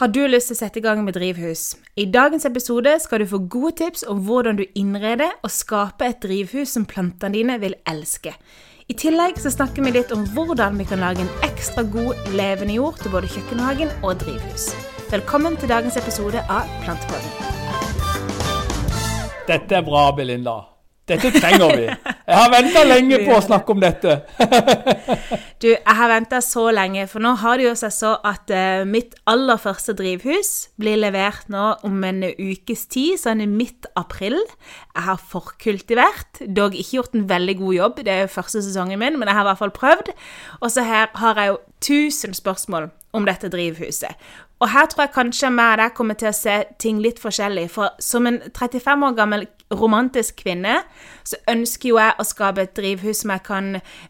Har du lyst til å sette i gang med drivhus? I dagens episode skal du få gode tips om hvordan du innreder og skaper et drivhus som plantene dine vil elske. I tillegg så snakker vi litt om hvordan vi kan lage en ekstra god levende jord til både kjøkkenhagen og drivhus. Velkommen til dagens episode av Plantepodden. Dette er bra, Belinda. Dette trenger vi. Jeg har venta lenge på å snakke om dette. Du, jeg har venta så lenge, for nå har det jo seg så at uh, mitt aller første drivhus blir levert nå om en ukes tid, sånn i midt april. Jeg har forkultivert, dog ikke gjort en veldig god jobb, det er jo første sesongen min, men jeg har i hvert fall prøvd. Og så her har jeg jo tusen spørsmål om dette drivhuset. Og her tror jeg kanskje vi og deg kommer til å se ting litt forskjellig. For som en 35 år gammel romantisk kvinne, så ønsker jo jeg å skape et drivhus som jeg kan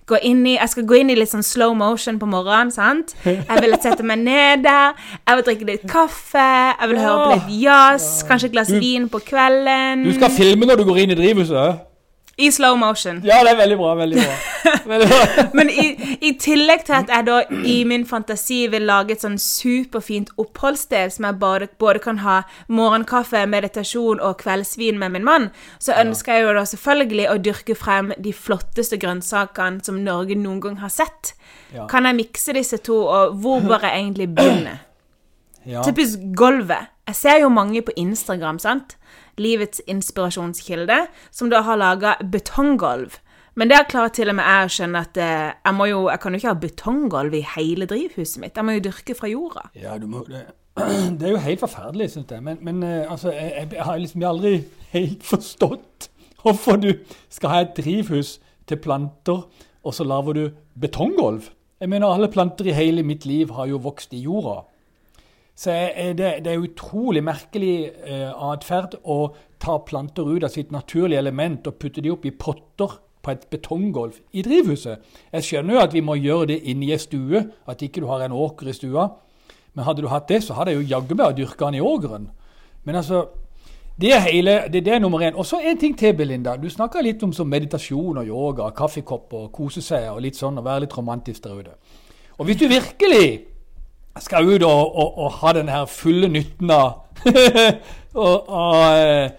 gå inn i. Jeg skal gå inn i litt sånn slow motion på morgenen, sant. Jeg vil sette meg ned der. Jeg vil drikke litt kaffe. Jeg vil høre på litt jazz. Kanskje et glass vin på kvelden. Du skal filme når du går inn i drivhuset? I slow motion. Ja, det er veldig bra. veldig bra. Veldig bra. Men i, i tillegg til at jeg da i min fantasi vil lage et sånn superfint oppholdssted som jeg bare, både kan ha morgenkaffe, meditasjon og kveldsvin med min mann, så ønsker jeg jo da selvfølgelig å dyrke frem de flotteste grønnsakene som Norge noen gang har sett. Ja. Kan jeg mikse disse to, og hvor bør jeg egentlig begynne? Ja. Typisk gulvet. Jeg ser jo mange på Instagram, sant? Livets inspirasjonskilde, som da har laga betonggulv. Men der klarer til og med jeg å skjønne at eh, jeg, jo, jeg kan jo ikke ha betonggulv i hele drivhuset mitt. Jeg må jo dyrke fra jorda. Ja, må, det, det er jo helt forferdelig, syns jeg. Men, men eh, altså, jeg, jeg har liksom aldri helt forstått hvorfor du skal ha et drivhus til planter, og så lager du betonggulv. Jeg mener, alle planter i hele mitt liv har jo vokst i jorda. Så er det, det er utrolig merkelig eh, atferd å ta planter ut av sitt naturlige element og putte de opp i potter på et betonggulv i drivhuset. Jeg skjønner jo at vi må gjøre det inni ei stue, at ikke du har en åker i stua. Men hadde du hatt det, så hadde jeg jo jaggu meg dyrka den i ågeren. Men altså, det er, hele, det, det er nummer én. Og så en ting til, Belinda. Du snakka litt om meditasjon og yoga, kaffekopp og kose seg og litt sånn, og være litt romantisk der ute. Og hvis du virkelig skal ut og, og, og ha den her fulle nytten av, og, av,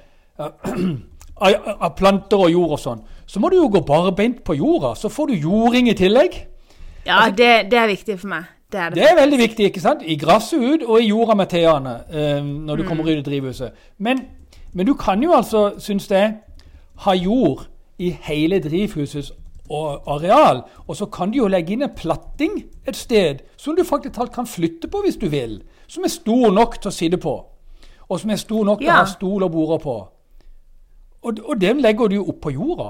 av, planter og jord og sånn, så må du jo gå barbeint på jorda. Så får du jording i tillegg. Ja, det, det er viktig for meg. Det er det. Det er veldig viktig. ikke sant? I gresset ut og i jorda med teene eh, når du kommer ut i drivhuset. Men, men du kan jo altså, syns jeg, ha jord i hele drivhusets og areal. Og så kan du jo legge inn en platting et sted som du faktisk talt kan flytte på hvis du vil. Som er stor nok til å sitte på. Og som er stor nok til Ja. å ha stol og border på. Og, og den legger du jo opp på jorda.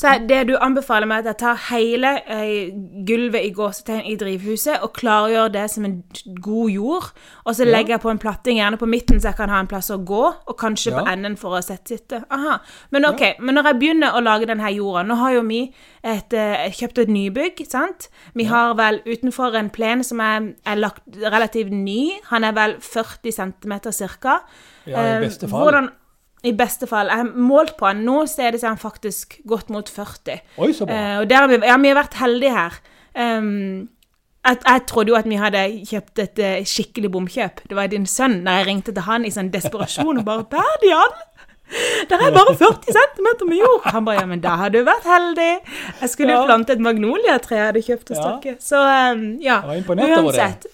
Så det du anbefaler meg, er at jeg tar hele eh, gulvet i gåsetegn i drivhuset og klargjør det som en god jord. Og så Ja. legger jeg på en platting, gjerne på midten, så jeg kan ha en plass å gå. Og kanskje på enden for å sette sitte. Aha. Men ok, men når jeg begynner å lage denne jorda Nå har jo vi et, eh, kjøpt et nybygg, sant? Vi har vel utenfor en plen som er, er lagt relativt ny. Han er vel 40 cm ca. Ja, i beste fall. Hvordan, I beste fall. Jeg har målt på han. Nå så er han faktisk gått mot 40. Oi, så bra. Eh, og der har vi, ja, vi har vært heldige her. Um, jeg, jeg trodde jo at vi hadde kjøpt et uh, skikkelig bomkjøp. Det var din sønn da jeg ringte til han i sånn desperasjon og bare 'Berdian! Der er bare 40 cm med jord!' Han bare 'Ja, men da har du vært heldig'. Jeg skulle jo Ja. plante et magnoliatre jeg hadde kjøpt hos Ja. dere. Så um, ja. Jeg var imponert over det.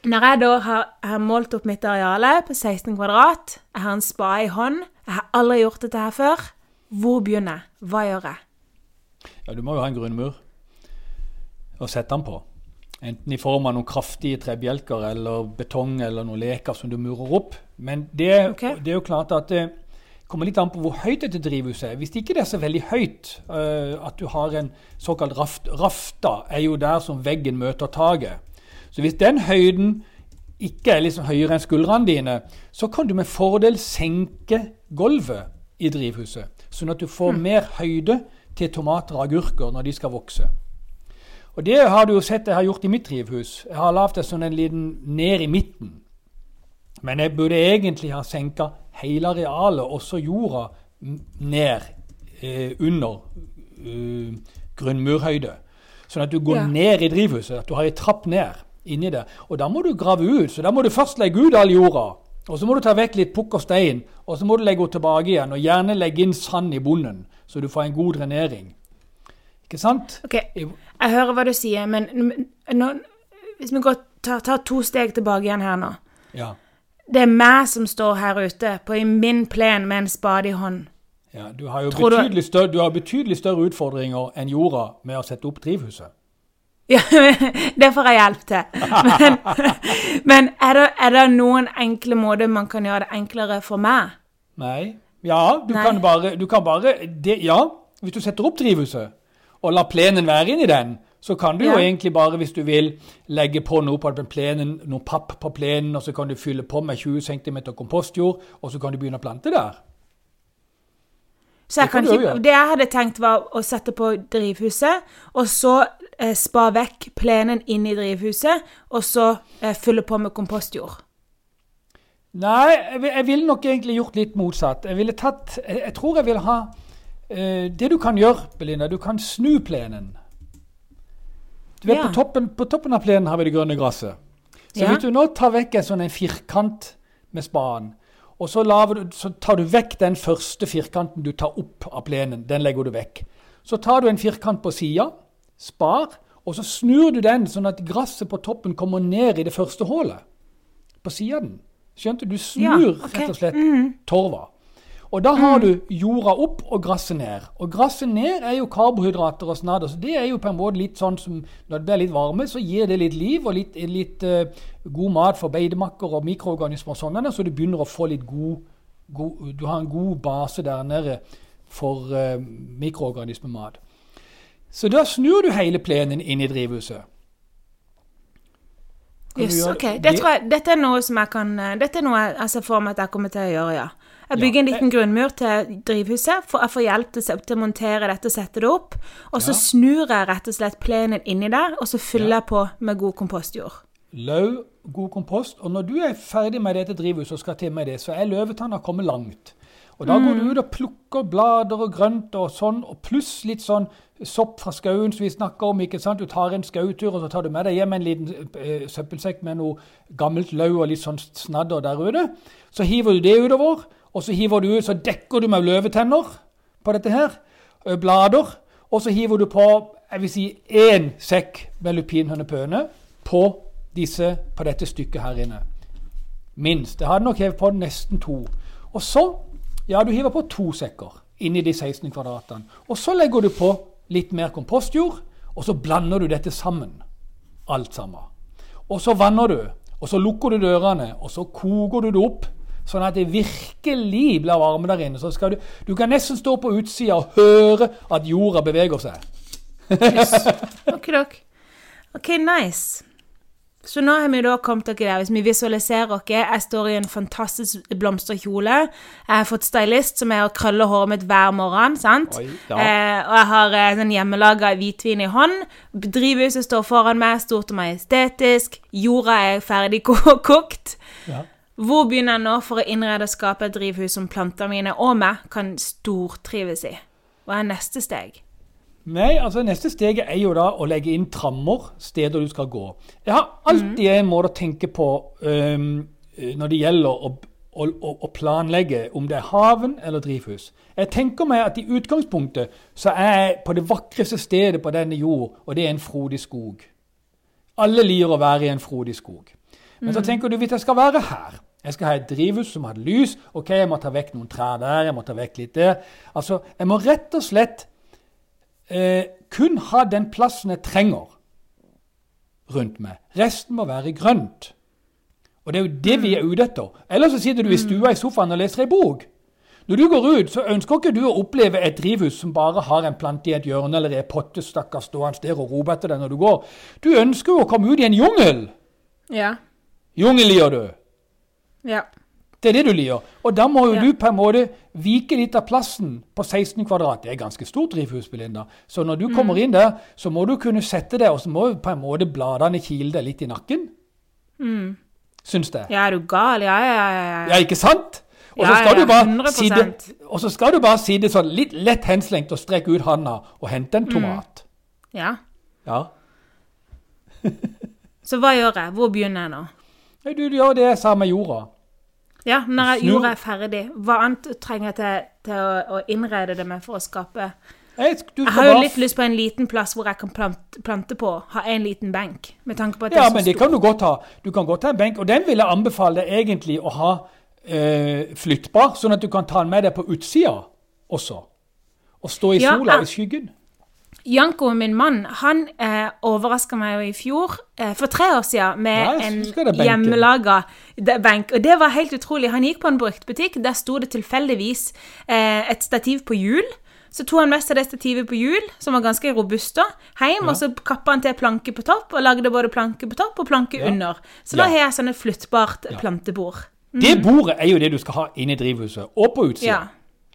Når jeg da har, har målt opp mitt areale på 16 kvadrat, jeg har en spade i hånd, jeg har aldri gjort dette her før, hvor begynner jeg? Hva gjør jeg? Ja, du må jo ha en grunnmur å sette den på. Enten i form av noen kraftige trebjelker eller betong eller noen leker som du murer opp. Men det, okay. det er jo klart at det kommer litt an på hvor høyt dette drivhuset er. Hvis ikke det er så veldig høyt, uh, at du har en såkalt raft, rafta, er jo der som veggen møter taket. Så hvis den høyden ikke er liksom høyere enn skuldrene dine, så kan du med fordel senke gulvet i drivhuset. Sånn at du får mer høyde til tomater og agurker når de skal vokse. Og det har du jo sett jeg har gjort i mitt drivhus. Jeg har lagd det sånn en liten ned i midten. Men jeg burde egentlig ha senka hele arealet, også jorda, ned eh, under eh, grunnmurhøyde. Sånn at du går Ja. ned i drivhuset, at du har ei trapp ned. Inni det. Og da må du grave ut. Så da må du først legge ut all jorda. Og så må du ta vekk litt pukk og stein, og så må du legge henne tilbake igjen. Og gjerne legge inn sand i bunnen, så du får en god drenering. Ikke sant? Ok, Jeg hører hva du sier, men nå, hvis vi går, tar, tar to steg tilbake igjen her nå Ja. Det er meg som står her ute på i min plen med en spade i hånd. ja du, har jo betydelig større, du har betydelig større utfordringer enn jorda med å sette opp drivhuset. Ja, det får jeg hjelp til. Men, men er, det, er det noen enkle måter man kan gjøre det enklere for meg? Nei. Ja, du Nei. kan bare, du kan bare det, Ja, hvis du setter opp drivhuset og lar plenen være inni den, så kan du jo egentlig bare, hvis du vil, legge på noe på plenen, noe papp på plenen, og så kan du fylle på med 20 cm kompostjord, og så kan du begynne å plante der. Så jeg Det kan ikke, det jeg hadde tenkt var å sette på drivhuset, og så eh, spa vekk plenen inn i drivhuset, og så eh, fylle på med kompostjord. Nei, jeg, jeg ville nok egentlig gjort litt motsatt. Jeg ville tatt Jeg, jeg tror jeg ville ha eh, Det du kan gjøre, Belinda, du kan snu plenen. Du vet, Ja. på, toppen, på toppen av plenen har vi det grønne gresset. Så Ja. hvis du nå tar vekk en sånn en firkant med spaden, og så, laver du, så tar du vekk den første firkanten du tar opp av plenen, den legger du vekk. Så tar du en firkant på sida, spar, og så snur du den sånn at gresset på toppen kommer ned i det første hullet. På sida av den. Skjønte du? Du Ja, snur rett og slett torva. Og da har du jorda opp og gresset ned. Og gresset ned er jo karbohydrater og snadder, så det er jo på en måte litt sånn som når det blir litt varme, så gir det litt liv og litt, litt uh, god mat for beidemakker og mikroorganismer og sånn, så du begynner å få litt god, god Du har en god base der nede for uh, mikroorganismemat. Så da snur du hele plenen inn i drivhuset. Yes, ok. Det jeg, dette er noe som jeg kan eh, Dette er noe jeg, ser for meg at jeg kommer til å gjøre, ja. Jeg Ja, bygger en liten grunnmur til drivhuset. For jeg får hjelp til, til å montere dette og sette det opp. Og så Ja. snur jeg rett og slett plenen inni der, og så fyller Ja. jeg på med god kompostjord. Løv, god kompost. Og når du er ferdig med dette drivhuset og skal til med det, så er løvetanna kommet langt. Og da går du ut og plukker blader og grønt og sånn, og pluss litt sånn sopp fra skauen som vi snakker om. ikke sant? Du tar en skautur, og så tar du med deg hjem en liten eh, søppelsekk med noe gammelt løv og litt sånn snadder der ute. Så hiver du det utover, og så hiver du ut, så dekker du med løvetenner på dette her. eh, Blader. Og så hiver du på jeg vil si én sekk med lupinhønepøne på, disse, på dette stykket her inne. Minst. Jeg hadde nok hevet på nesten to. Og så Ja, du hiver på to sekker inni de 16 kvadratene. Og så legger du på litt mer kompostjord, og så blander du dette sammen. Alt sammen. Og så vanner du, og så lukker du dørene, og så koker du det opp. Sånn at det virkelig blir varme der inne. Så du, du kan nesten stå på utsida og høre at jorda beveger seg. Ok, ok. Ok, nice. Så nå har vi da kommet dere der. Hvis vi visualiserer oss Jeg står i en fantastisk blomsterkjole. Jeg har fått stylist som er å krølle håret mitt hver morgen. sant? Oi, ja. eh, og jeg har eh, sånn hjemmelaga hvitvin i hånd. Drivhuset står foran meg, stort og majestetisk. Jorda er ferdig kokt. Ja. Hvor begynner jeg nå for å innrede og skape et drivhus som plantene mine og meg kan stortrives i? Hva er neste steg? Nei, altså Neste steget er jo da å legge inn trammer, steder du skal gå. Jeg har alltid en måte å tenke på um, når det gjelder å, å, å, planlegge om det er haven eller drivhus. Jeg tenker meg at i utgangspunktet så er jeg på det vakreste stedet på denne jord, og det er en frodig skog. Alle liker å være i en frodig skog. Men så tenker du hvis jeg skal være her jeg skal ha et drivhus som har lys. Ok, jeg må ta vekk noen trær der, jeg må ta vekk litt der. Altså, Jeg må rett og slett eh, kun ha den plassen jeg trenger rundt meg. Resten må være grønt. Og det er jo det vi er ute etter. Ellers så sitter du i stua i sofaen og leser ei bok. Når du går ut, så ønsker ikke du å oppleve et drivhus som bare har en plante i et hjørne eller en potte stakkars stående der og rope etter deg når du går. Du ønsker jo å komme ut i en jungel. Ja. Jungel gjør du. Ja. Det er det du liker. Og da må jo Ja. du på en måte vike litt av plassen på 16 kvadrat. Det er ganske stort drivhus, Belinda. Så når du kommer inn der, så må du kunne sette deg, og så må på en måte bladene kile deg litt i nakken. Syns det. Ja, er du gal? Ja, ja, ja. ja. Ja, ikke sant? Og så skal ja, du bare 100%. sitte, sitte sånn litt lett henslengt og strekke ut handa og hente en tomat. ja. Ja. Så hva gjør jeg? Hvor begynner jeg nå? Du gjør det jeg sa med jorda. Ja, når jeg, gjorde jeg er ferdig, hva annet trenger jeg til, til å, å innrede det med for å skape Jeg, du Jeg har jo litt lyst på en liten plass hvor jeg kan plante, plante på. Ha en liten benk. Med tanke på at Ja, er så men det stor. kan du godt ha. Du kan godt ha en benk, og den vil jeg anbefale deg egentlig å ha eh, flyttbar, sånn at du kan ta den med deg på utsida også. Og stå i Ja, sola, jeg, i skyggen. Janko, min mann, han eh, overraska meg jo i fjor, eh, for tre år siden, med Ja, en hjemmelaga benk. Og det var helt utrolig. Han gikk på en bruktbutikk, der sto det tilfeldigvis eh, et stativ på hjul. Så tok han med seg det stativet på hjul, som var ganske robust, da, hjem, og så kappa han til planke på topp, og lagde både planke på topp og planke Ja. under. Så da Ja. har jeg sånn et flyttbart plantebord. Det bordet er jo det du skal ha inne i drivhuset, og på utsida. Ja.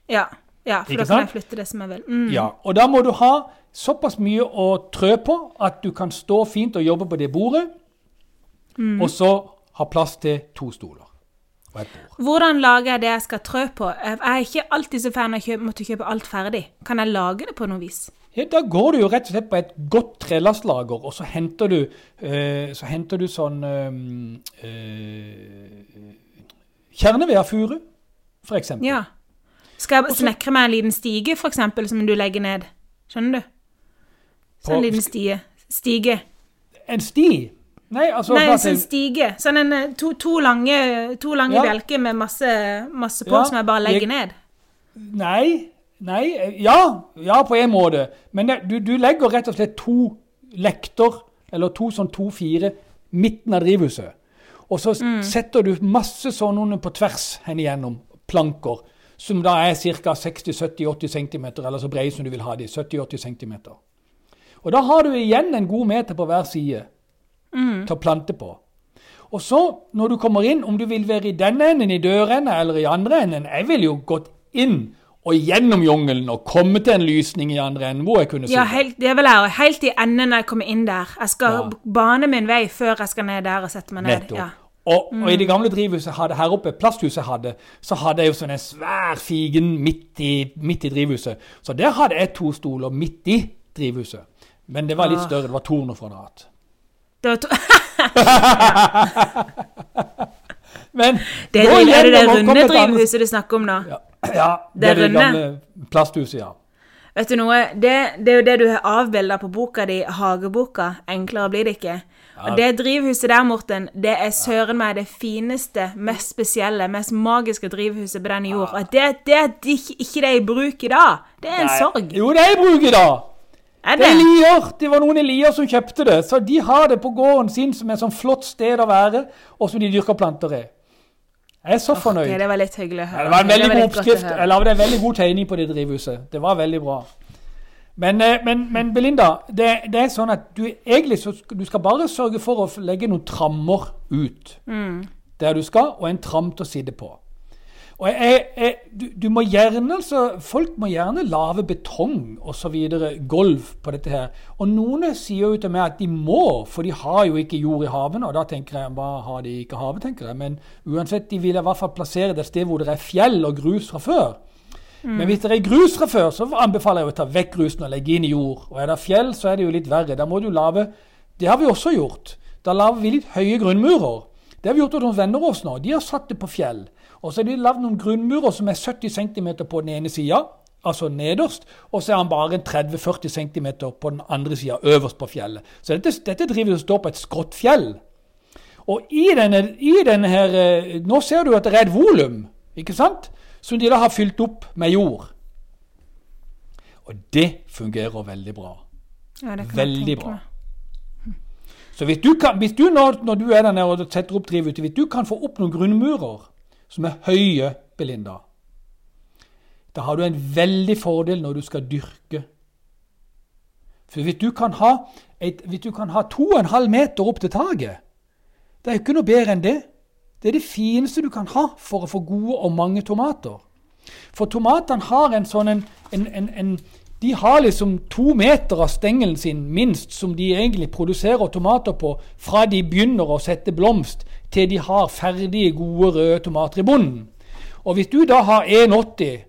Ja, ja for da kan jeg flytte det som jeg vil. Mm. Ja, og da må du ha såpass mye å trø på at du kan stå fint og jobbe på det bordet, Mm. og så ha plass til to stoler og et bord. Hvordan lager jeg det jeg skal trø på? Jeg er ikke alltid så fan av å måtte kjøpe alt ferdig. Kan jeg lage det på noe vis? Ja, da går du jo rett og slett på et godt trelastlager, og så henter du, øh, så henter du sånn øh, øh, Kjerneved av furu, eksempel. Ja. Skal jeg snekre meg en liten stige, eksempel, som du legger ned? Skjønner du? Sånn en liten stie. Stige. En sti? Nei, altså Nei, hva en sånn stige. Sånn en eh, to, to lange, to lange Ja. bjelker med masse, masse på Ja, som jeg bare legger jeg- ned. Nei, nei, ja, ja på en måte. Men det, du, du legger rett og slett to lekter, eller to sånn to-fire, midten av drivhuset. Og så Mm. setter du masse sånne på tvers hen igjennom, planker, som da er ca. 60-70-80 cm, eller så brede som du vil ha de, 70-80 cm. Og da har du igjen en god meter på hver side Mm. til å plante på. Og så, når du kommer inn, om du vil være i denne enden, i dørenden eller i andre enden Jeg ville jo gått inn og gjennom jungelen og komme til en lysning i andre enden, hvor jeg kunne Ja, sitte. helt, det vil jeg. Helt i enden når jeg kommer inn der. Jeg skal Ja. bane min vei før jeg skal ned der og sette meg ned. Nettopp. Ja. Og, og i det gamle drivhuset hadde, her oppe, plasthuset jeg hadde, så hadde jeg jo sånn en svær figen midt i, midt i drivhuset. Så der hadde jeg to stoler midt i drivhuset. Men det var litt Ah. større, det var 200 kvadrat. Det var to Men Det er, er det det runde drivhuset du snakker om nå? Ja, ja det, Det er det gamle plasthuset, ja. Vet du noe? Det, det er jo det du har avbilda på boka di, Hageboka. Enklere blir det ikke. Og det drivhuset der, Morten, det er søren meg det fineste, mest spesielle, mest magiske drivhuset på denne jord. Og det, det ikke ikke det er i bruk i dag, det er en Nei. sorg. Jo, det er i bruk i dag. Er Det det? er Lier. Det var noen i Lier som kjøpte det. Så de har det på gården sin som et sånn flott sted å være, og som de dyrker planter i. Jeg er så fornøyd. Ok, det var litt hyggelig å Ja, høre. det var en veldig var god oppskrift. Jeg lagde en veldig god tegning på det drivhuset. Det var veldig bra. Men, eh, men, men Belinda, det, det er sånn at du egentlig så du skal bare sørge for å legge noen trammer ut Mm. der du skal, og en tram til å sitte på. Og jeg, jeg, du, du må gjerne, altså, Folk må gjerne lage betong osv. gulv på dette her. Og noen sier jo til meg at de må, for de har jo ikke jord i havene. Og da tenker jeg, hva har de ikke havet, tenker jeg. Men uansett, de vil i hvert fall plassere det et sted hvor det er fjell og grus fra før. Men hvis det er grus fra før, så anbefaler jeg å ta vekk grusen og legge inn i jord. Og er det fjell, så er det jo litt verre. Da må du lage Det har vi også gjort. Da lager vi litt høye grunnmurer. Det har vi gjort hos noen venner av oss nå. De har satt det på fjell. Og så har de lagd noen grunnmurer som er 70 cm på den ene sida, altså nederst, og så er han bare 30-40 cm på den andre sida, øverst på fjellet. Så dette, dette driver står på et skrått fjell. Og i denne, i denne her eh, Nå ser du at det er et volum, ikke sant? Som de da har fylt opp med jord. Og det fungerer veldig bra. Ja, det kan Veldig bra. meg. Så hvis du, kan, hvis du når, når du er der nede og setter opp drivhuset, hvis du kan få opp noen grunnmurer som er høye, Belinda, da har du en veldig fordel når du skal dyrke. For hvis du kan ha, et, hvis du kan ha to og en halv meter opp til taket, det er jo ikke noe bedre enn det. Det er det fineste du kan ha for å få gode og mange tomater. For tomatene har en sånn en, en, en, en De har liksom to meter av stengelen sin minst som de egentlig produserer tomater på fra de begynner å sette blomst til de har ferdige, gode røde tomater i bunnen. Og hvis du da har 1,80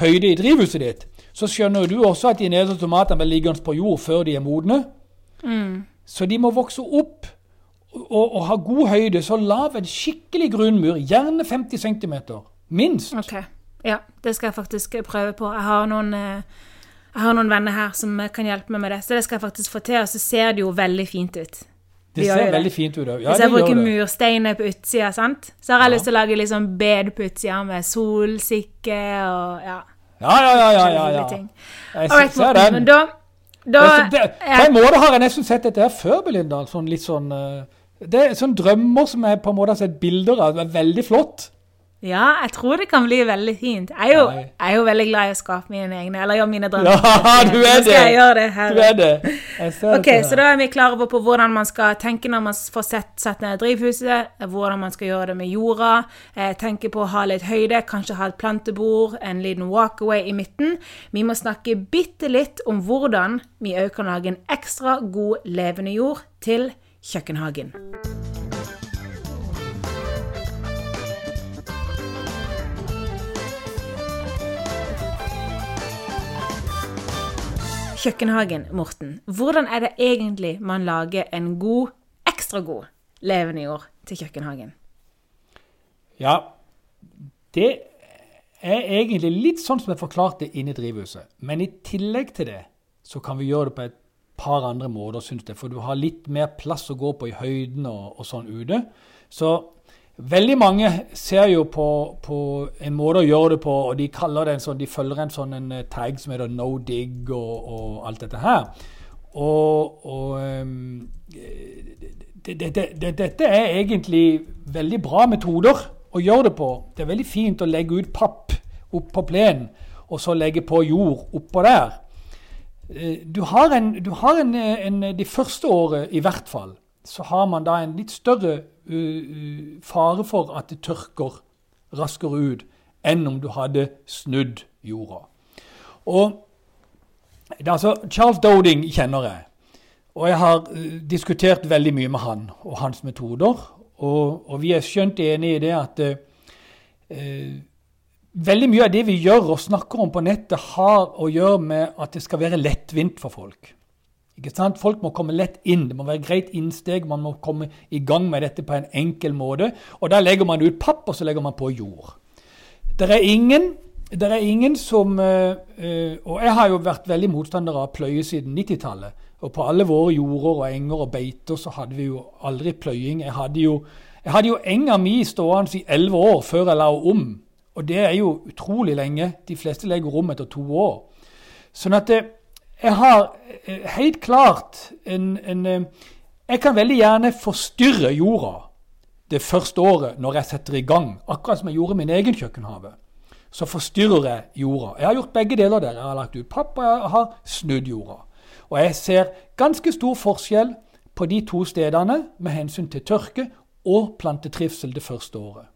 høyde i drivhuset ditt, så skjønner du også at de nederste tomatene blir liggende på jord før de er modne. Mm. Så de må vokse opp og, og ha god høyde, så lav en skikkelig grunnmur, gjerne 50 cm, minst. Ok. Ja, det skal jeg faktisk prøve på. Jeg har noen, eh, jeg har noen venner her som kan hjelpe meg med det, så det skal jeg faktisk få til. Og så ser det jo veldig fint ut. Det ser det. veldig fint ut. Ja, Hvis jeg bruker mursteiner på utsida, sant? så har jeg Ja. lyst til å lage liksom bed på utsida med solsikke og ja. Ja, ja, ja. ja, ja, ja. Jeg right, ser den. men da, da Det, det, på en måte har jeg nesten sett dette her før, Belinda. Sånn litt sånn eh, Det er sånn drømmer som jeg på en måte har sett bilder av. Det er veldig flott. Ja, jeg tror det kan bli veldig fint. Jeg er jo, jeg er jo veldig glad i å skape mine egne, eller gjøre mine drømmer. Ja, du er det! jeg gjøre det her. Du er det. Ok, Så da er vi klare på, på hvordan man skal tenke når man får sett, sett ned drivhuset, hvordan man skal gjøre det med jorda, eh, tenke på å ha litt høyde, kanskje ha et plantebord, en liten walkaway i midten. Vi må snakke bitte litt om hvordan vi òg kan lage en ekstra god levende jord til kjøkkenhagen. Kjøkkenhagen, Morten. Hvordan er det egentlig man lager en god, ekstra god levende jord til kjøkkenhagen? Ja, det er egentlig litt sånn som jeg forklarte inne i drivhuset. Men i tillegg til det, så kan vi gjøre det på et par andre måter, syns jeg. For du har litt mer plass å gå på i høyden og, og sånn ute. Så veldig mange ser jo på, på en måte å gjøre det på, og de det sånn, de følger en sånn en eh, tag som heter no dig og, og alt dette her. Og, og um, det, det, det, det, dette er egentlig veldig bra metoder å gjøre det på. Det er veldig fint å legge ut papp opp på plenen, og så legge på jord oppå der. Eh, Du har, en, du har en, eh, en, De første året i hvert fall, så har man da en litt større fare for at det tørker raskere ut enn om du hadde snudd jorda. Og altså, Charles Doding kjenner jeg. Og jeg har eh, diskutert veldig mye med han og hans metoder. Og, og vi er skjønt enige i det at eh, eh, veldig mye av det vi gjør og snakker om på nettet, har å gjøre med at det skal være lettvint for folk. Ikke sant? Folk må komme lett inn. Det må være greit innsteg. Man må komme i gang med dette på en enkel måte. Og da legger man ut papp, og så legger man på jord. Det er ingen, det er ingen som eh, eh, Og jeg har jo vært veldig motstander av pløye siden 90-tallet. Og på alle våre jorder og enger og beiter så hadde vi jo aldri pløying. Jeg hadde jo, jeg hadde jo enga mi stående i elleve år før jeg la om. Og det er jo utrolig lenge. De fleste legger om etter to år. Sånn at eh, jeg har eh, helt klart en, en eh, Jeg kan veldig gjerne forstyrre jorda det første året når jeg setter i gang. Akkurat som jeg gjorde min egen kjøkkenhave. Så forstyrrer jeg jorda. Jeg har gjort begge deler der. Jeg har lagt ut papp, og jeg har snudd jorda. Og jeg ser ganske stor forskjell på de to stedene med hensyn til tørke og plantetrivsel det første året.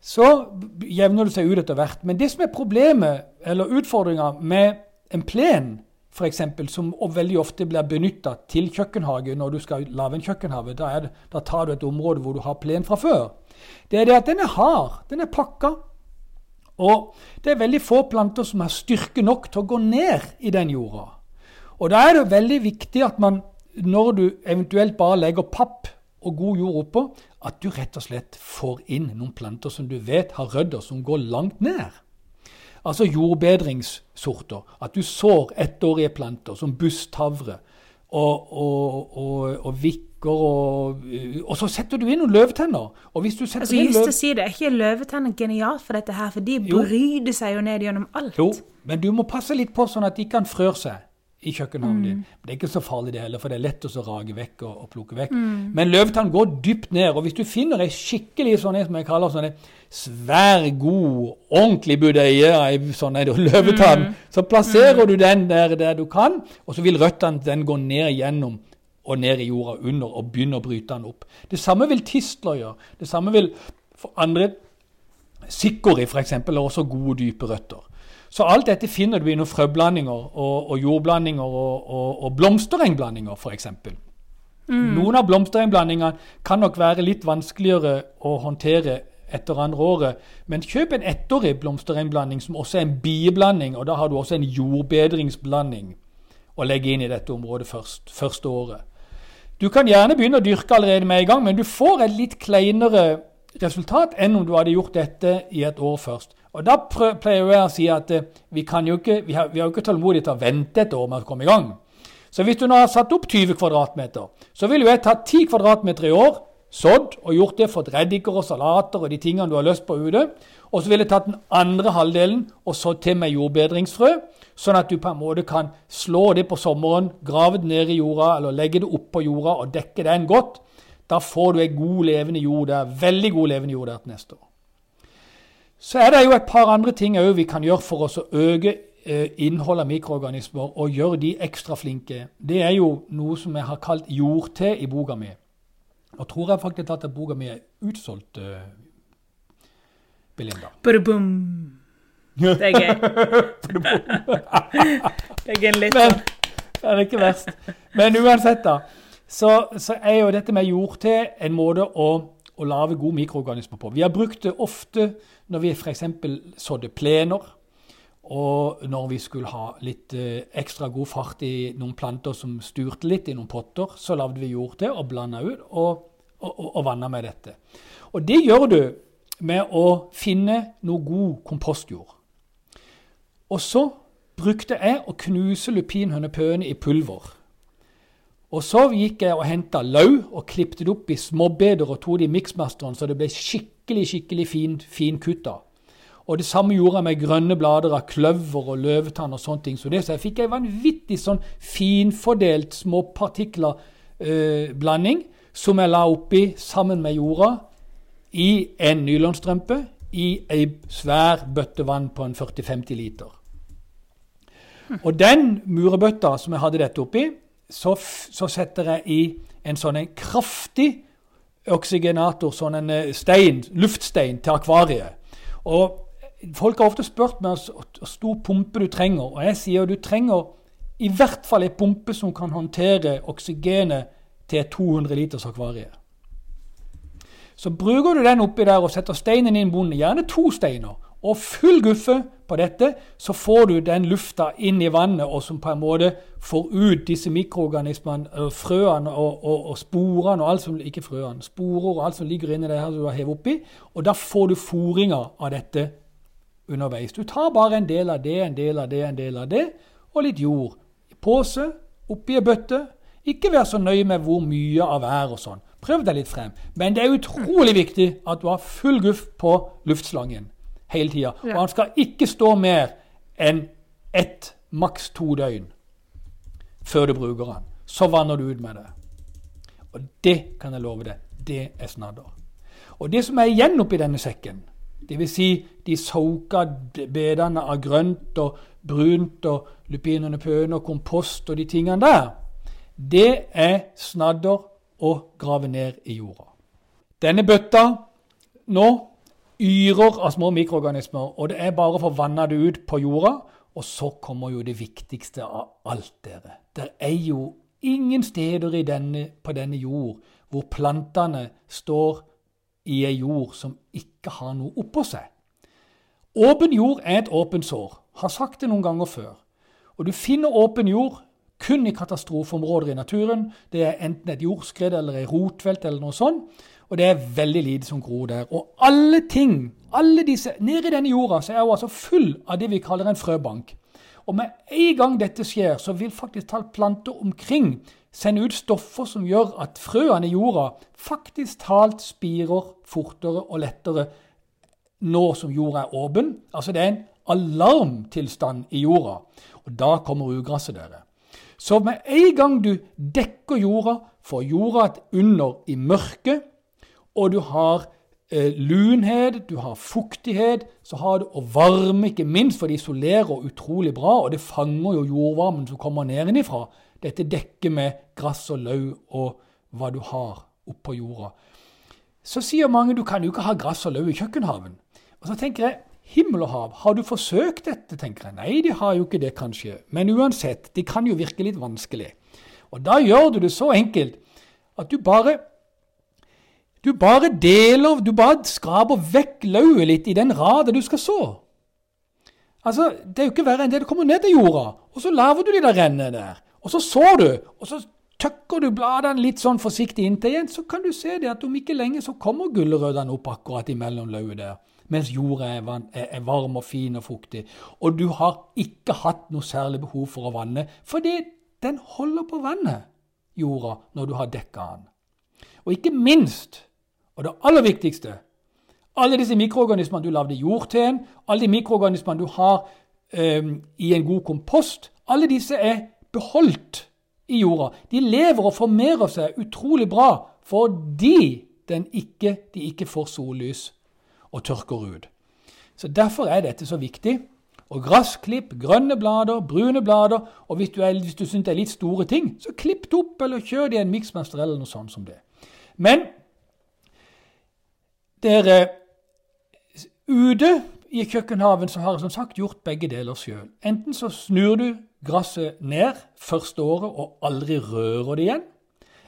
Så jevner det seg ut etter hvert. Men det som er problemet, eller utfordringa med en plen, f.eks., som veldig ofte blir benytta til kjøkkenhage når du skal lage en kjøkkenhage, da, da tar du et område hvor du har plen fra før, det er det at den er hard. Den er pakka. Og det er veldig få planter som har styrke nok til å gå ned i den jorda. Og da er det veldig viktig at man, når du eventuelt bare legger papp og god jord oppå, at du rett og slett får inn noen planter som du vet har rødder som går langt ned. Altså jordbedringssorter. At du sår ettårige planter som busstavre og, og, og, og vikker og Og så setter du inn noen løvetenner. Og hvis du setter Altså, inn just løv... å si det, er ikke løvetenner genialt for dette her? For de bryter seg jo ned gjennom alt. Jo, men du må passe litt på sånn at de kan frøre seg i kjøkkenhaven din. Men det er ikke så farlig det heller, for det er lett å rage vekk og, og plukke vekk. Men løvetann går dypt ned, og hvis du finner ei skikkelig sånn som jeg kaller sånn svær, god, ordentlig budeie, av sånn løvetann, så plasserer du den der, der du kan, og så vil røttene den gå ned gjennom og ned i jorda under og begynne å bryte den opp. Det samme vil tistler gjøre. Det samme vil for andre Sikori f.eks. er også gode, dype røtter. Så alt dette finner du i noen frøblandinger og, og jordblandinger og, og, og blomsterengblandinger f.eks. Noen av blomsterengblandingene kan nok være litt vanskeligere å håndtere etter andre året, men kjøp en ettårig blomsterengblanding som også er en bieblanding, og da har du også en jordbedringsblanding å legge inn i dette området først, første året. Du kan gjerne begynne å dyrke allerede med en gang, men du får et litt kleinere resultat enn om du hadde gjort dette i et år først. Og Da pleier jeg å si at eh, vi, ikke, vi, har, vi har jo ikke tålmodighet til å vente et år med å komme i gang. Så hvis du nå har satt opp 20 kvadratmeter, så vil jo jeg ta 10 kvadratmeter i år, sådd og gjort det, fått reddiker og salater og de tingene du har lyst på ute. Og så ville jeg tatt den andre halvdelen og sådd til med jordbedringsfrø, sånn at du på en måte kan slå det på sommeren, grave det ned i jorda eller legge det oppå jorda og dekke den godt. Da får du ei god, levende jord der. Veldig god, levende jord der til neste år. Så er det jo et par andre ting òg vi kan gjøre for oss å øke eh, innholdet av mikroorganismer og gjøre de ekstra flinke. Det er jo noe som jeg har kalt jordte i boka mi. Og tror jeg faktisk at boka mi er utsolgt, uh, Belinda. Badabum. Det er gøy. det er litt Men, det er ikke verst. Men uansett, da, så, så er jo dette med jordte en måte å, å lage gode mikroorganismer på. Vi har brukt det ofte når vi f.eks. sådde plener. Og når vi skulle ha litt eh, ekstra god fart i noen planter som styrte litt i noen potter, så lagde vi jord til og blanda ut og, og, og, og vanna med dette. Og det gjør du med å finne noe god kompostjord. Og så brukte jeg å knuse lupinhønepøene i pulver. Og så gikk jeg og henta løv og klippet det opp i småbeder og tok det i miksmasteren så det ble skikkelig skikkelig fin, fin kutta. Og det samme gjorde jeg med grønne blader av kløver og løvetann og sånne ting. Så, det, så jeg fikk en vanvittig sånn finfordelt småpartikler-blanding eh, som jeg la oppi sammen med jorda i en nylonstrømpe i ei svær bøtte vann på en 40-50 liter. Og den murebøtta som jeg hadde dette oppi, så, så, setter jeg i en sånn en kraftig oksygenator, sånn en eh, stein, luftstein, til akvariet. Og Folk har ofte spurt meg hvor stor pumpe du trenger, og jeg sier du trenger i hvert fall en pumpe som kan håndtere oksygenet til et 200 liters akvarie. Så bruker du den oppi der og setter steinen inn i bonden, gjerne to steiner, og full guffe på dette, så får du den lufta inn i vannet, og som på en måte får ut disse mikroorganismene, frøene og, og, og, sporene og alt som ikke frøene, sporer og alt som ligger inni det her du har hevet oppi. Og da får du fôringa av dette underveis. Du tar bare en del av det, en del av det, en del av det, og litt jord. I pose, oppi ei bøtte. Ikke vær så nøye med hvor mye av hver og sånn. Prøv deg litt frem. Men det er utrolig viktig at du har full guff på luftslangen hele tida. Og han skal ikke stå mer enn ett, maks to døgn før du bruker han. Så vanner du ut med det. Og det kan jeg love deg, det er snadder. Og det som er igjen oppi denne sekken, dvs. Si de soka bedene av grønt og brunt og lupinene pøne og kompost og de tingene der, det er snadder å grave ned i jorda. Denne bøtta nå yrer av små mikroorganismer, og det er bare å få vanna det ut på jorda. Og så kommer jo det viktigste av alt, dere. Det er jo ingen steder denne, på denne jord hvor plantene står i ei jord som ikke har noe oppå seg. Åpen jord er et åpent sår. Har sagt det noen ganger før. Og du finner åpen jord kun i katastrofeområder i naturen. Det er enten et jordskred eller et rotvelt eller noe sånt. Og det er veldig lite som gror der. Og alle ting, alle disse, Nede i denne jorda så er hun altså full av det vi kaller en frøbank. Og med en gang dette skjer, så vil faktisk talt planter omkring sende ut stoffer som gjør at frøene i jorda faktisk talt spirer fortere og lettere nå som jorda er åpen. Altså det er en alarmtilstand i jorda. Og da kommer ugresset, dere. Så med en gang du dekker jorda, får jorda et under i mørket, og du har eh, lunhet, du har fuktighet, så har du og varme, ikke minst, for det isolerer utrolig bra, og det fanger jo jordvarmen som kommer nedenifra. Dette dekker med gress og løv og hva du har oppå jorda. Så sier mange du kan jo ikke ha gress og løv i kjøkkenhaven. Og så tenker jeg himmel og hav, har du forsøkt dette? tenker jeg. Nei, de har jo ikke det, kanskje. Men uansett, det kan jo virke litt vanskelig. Og da gjør du det så enkelt at du bare du bare deler, du bare skraper vekk lauvet litt i den radet du skal så. Altså, Det er jo ikke verre enn det. Du kommer ned til jorda, og så lager du de der rennene der. Og så sår du, og så tøkker du bladene litt sånn forsiktig inntil igjen, så kan du se det at om ikke lenge så kommer gulrøttene opp akkurat imellom lauvet der. Mens jorda er, er, varm og fin og fuktig. Og du har ikke hatt noe særlig behov for å vanne, fordi den holder på vannet, jorda, når du har dekka den. Og ikke minst, og det aller viktigste, alle disse mikroorganismene du lagde jord til, alle de mikroorganismene du har um, i en god kompost, alle disse er beholdt i jorda. De lever og formerer seg utrolig bra fordi ikke, de ikke får sollys og tørker ut. Så Derfor er dette så viktig. Og Gressklipp, grønne blader, brune blader. Og hvis du, er, du syns det er litt store ting, så klipp det opp eller kjør det i en miksmester eller noe sånt som det. Men dere Ute i kjøkkenhaven så har jeg som sagt gjort begge deler sjøl. Enten så snur du gresset ned første året og aldri rører det igjen.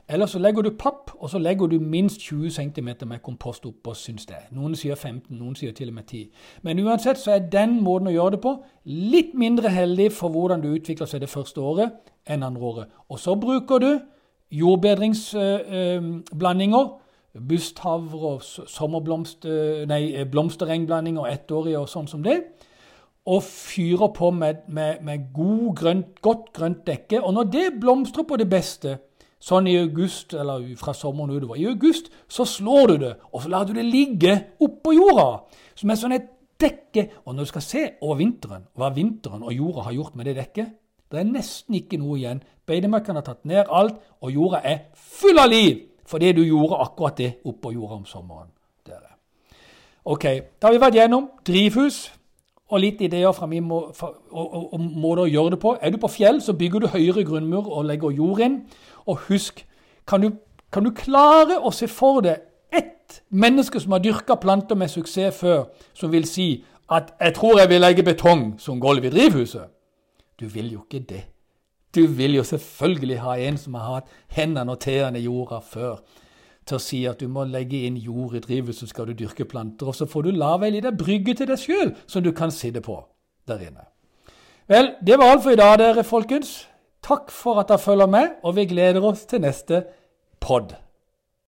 Eller så legger du papp, og så legger du minst 20 cm med kompost oppå, syns det. Noen sier 15, noen sier til og med 10. Men uansett så er den måten å gjøre det på litt mindre heldig for hvordan du utvikler seg det første året enn andre året. Og så bruker du jordbedringsblandinger. Busthavre og sommerblomst, nei, blomsterengblanding og ettårige og sånn som det. Og fyrer på med, med, med god grønt, godt grønt dekke. Og når det blomstrer på det beste, sånn i august, eller fra sommeren utover I august så slår du det, og så lar du det ligge oppå jorda. Som er sånn et dekke. Og når du skal se over vinteren, hva vinteren og jorda har gjort med det dekket Det er nesten ikke noe igjen. Beitemarkene har tatt ned alt, og jorda er full av liv fordi du gjorde akkurat det oppå jorda om sommeren. Dere. Ok, Da har vi vært gjennom drivhus og litt ideer fra min må, om måter å gjøre det på. Er du på fjell, så bygger du høyere grunnmur og legger jord inn. Og husk, kan du, kan du klare å se for deg ett menneske som har dyrka planter med suksess før, som vil si at 'jeg tror jeg vil legge betong som gulv i drivhuset'? Du vil jo ikke det. Du vil jo selvfølgelig ha en som har hatt hendene og tærne i jorda før, til å si at du må legge inn jord i drivhuset, så skal du dyrke planter. Og så får du lage ei lita brygge til deg sjøl som du kan sitte på der inne. Vel, det var alt for i dag, dere folkens. Takk for at dere følger med, og vi gleder oss til neste pod.